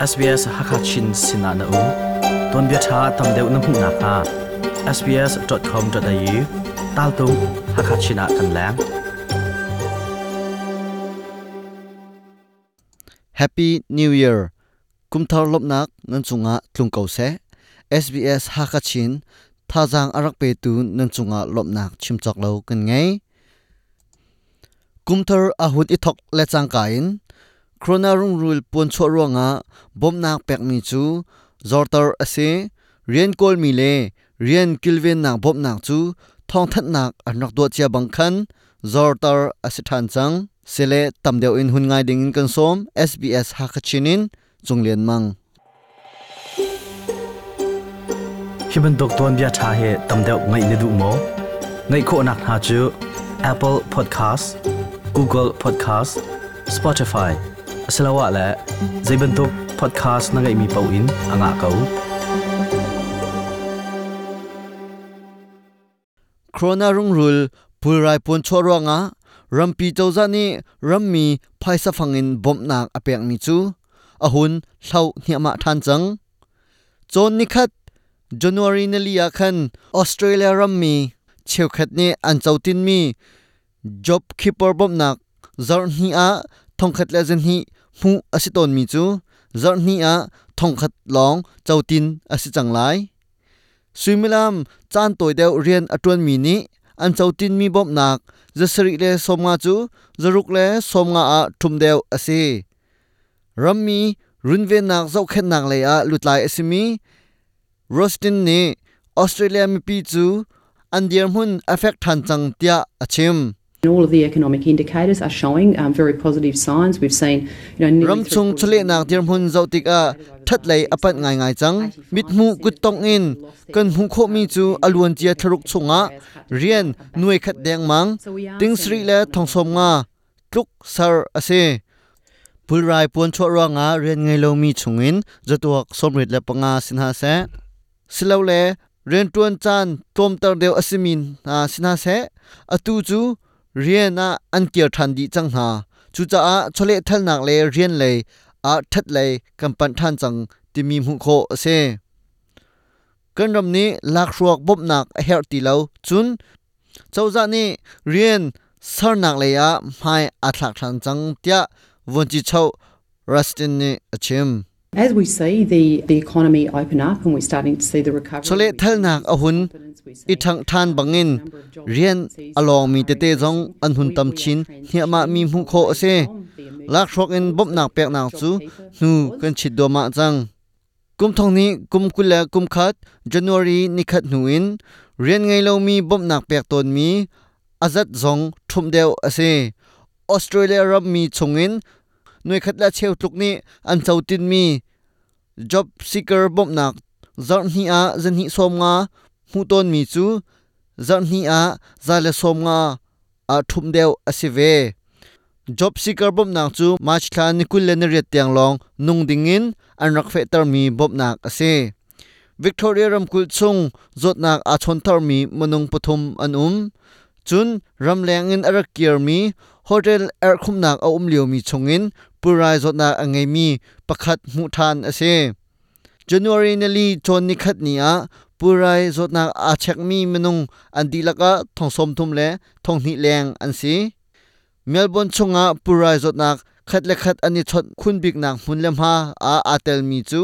SBS Hakachin Sinana U. Ton bia tha tam deuh na hmu na kha sbs.com.au tal tu Hakachina kan lang. Happy New Year. Kum thar lop nak nan chunga tlung kau se. SBS Hakachin thajang arak pe tu nan chunga lop nak chim chok lo kan ngai. Kum thar ahut i le chang Krona rung rul pon cho ronga bom nak pek mi chu zortar ase, rian kol mi le, rian kilven nak bom nak chu, thong that nak anak do chia bang khan zortar ase than chang, sele tamdeu in hun ngai ding in konsom SBS hakachinin chunglen mang. Hiban dok ton bia tha he tam deuh ngai ne du mo, ngai kho nak ha chu, Apple Podcast, Google Podcast, Spotify. Salawa la Zaibantuk podcast na ngai mi pau in anga kau corona rung rul pulrai pon chorwanga rampi chawza ni rammi phaisa phangin bomnak apek mi chu ahun hlau hniama than chang chon ni khat january na liya khan australia rammi cheu khat ni an chautin mi job keeper bomnak ทงขัดและจันฮีผู้อสิตนมีจูจอดนี้อะทงขัดลองเจ้าตินอสิจังไลสุมิลามจานตัวเดียวเรียนอตวนมีนี้อันเจ้าตินมีบอบนักจะสริเลสมงาจูจะรุกเลสมงาอาทุมเดียวอสิรัมมีรุนเวนักเจ้าแค่นักเลยอะลุดลายอสิมีโรสตินนี้ออสเตรเลียมีปีจูอันเดียร์มุนเอฟเฟกทันจังเตียอชิม ram chung chule nak dir mun zau tik a that lei apat ngai ngai chang mit mu kut tong in kan hu kho mi chu alun chia tharuk chunga rian nuai khat deng mang ting sri le thong som nga tluk sar ase pulrai pon cho ro nga rian ngai lo mi chungin zatuak somrit le panga sinha se. Silo le ren tuan chan tom tar deu asimin na sinha se. Atu chu rian na an kier than di chang ha chu cha a chole thal nak le rian le a that le kam pan than chang ti mi mu kho ase kan ram ni lak ruak bop nak a her ti lo chun. Chawza ni rian sar nak le ya mai a thak than chang tia won chi chau rustin ni achim. As we see the, the economy open up and we're starting to see the recovery. chole thal nak a hun i thang than bangin rian along mi te te jong an hun tam chin. hiama mi mu kho ase lak rok in bop nak pek nak chu nu kan chit do ma chang kum thong ni kum kula kum khat january ni khat nu in. Rian ngai lo mi bop nak pek ton mi. Azat zong thum deu ase australia ram mi chungin noi khat la cheu tluk ni an tin mi. Job seeker bop nak zar hi a zan hi som nga mu ton mi chu zar hi a za le som nga a thum asie về job seeker bop nak chu march thla ni kul le na riat tiang long nung dingin an rak fe tar mi bop nak ase victoria ram kul chung zot nak a chon tar mi manung pathum an um. Chun ramleng in arak kier mi, hotel air khum nak a um liu mi chungin ปุรจดนาอังไงมีประคัดมุทานอาเซ January นลีจนนิคัดนี้อะปุรจดนาอาเช็กมีมนุงอันดีละก็ทองสมทุมและทองนิแรงอันสีเมลบอนชงอะปุรจดนาคัดและคัดอันนี้ชดคุณบิกนักมุนเลมฮาอาอาเตลมีจู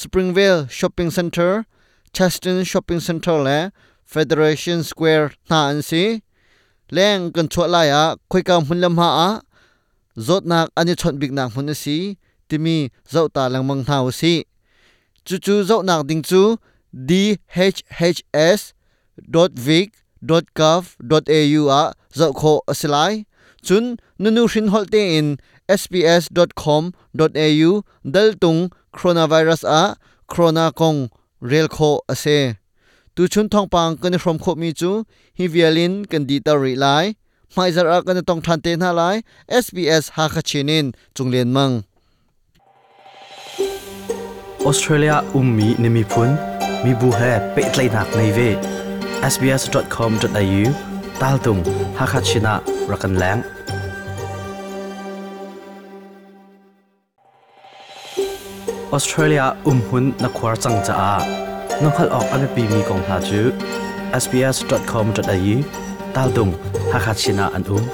Springvale Shopping Center Chaston Shopping Center และ Federation Square นาอันสีแรงกันชวลายอะคุยกับมุนเลมฮาอะ zotnak ani chot bik nak mun si timi zau ta lang mang thau si chu chu zau nak ding chu dhhs.vic.gov.au a zau kho asilai chun nunu hrin holte in sbs.com.au dal tung coronavirus a corona kong rel kho ase tu chun thong pang kan from kho mi chu hi vialin kan di ta ri lai ไม่จรักกันต้องทันเตนหาลาย SBS หาคชินินจงเลียนมังออสเตรเลียอุ้มมีนิมิพุนมีบุเฮเปิดไลนักในเว sbs.com.au ตาลตุงหาคชินะรักันแหลงออสเตรเลียอุ้มหุนนักควาจังจ้าน้องขัดออกอันเป็นปีมีกองทาจู sbs.com.au tal dung hakhat sina an um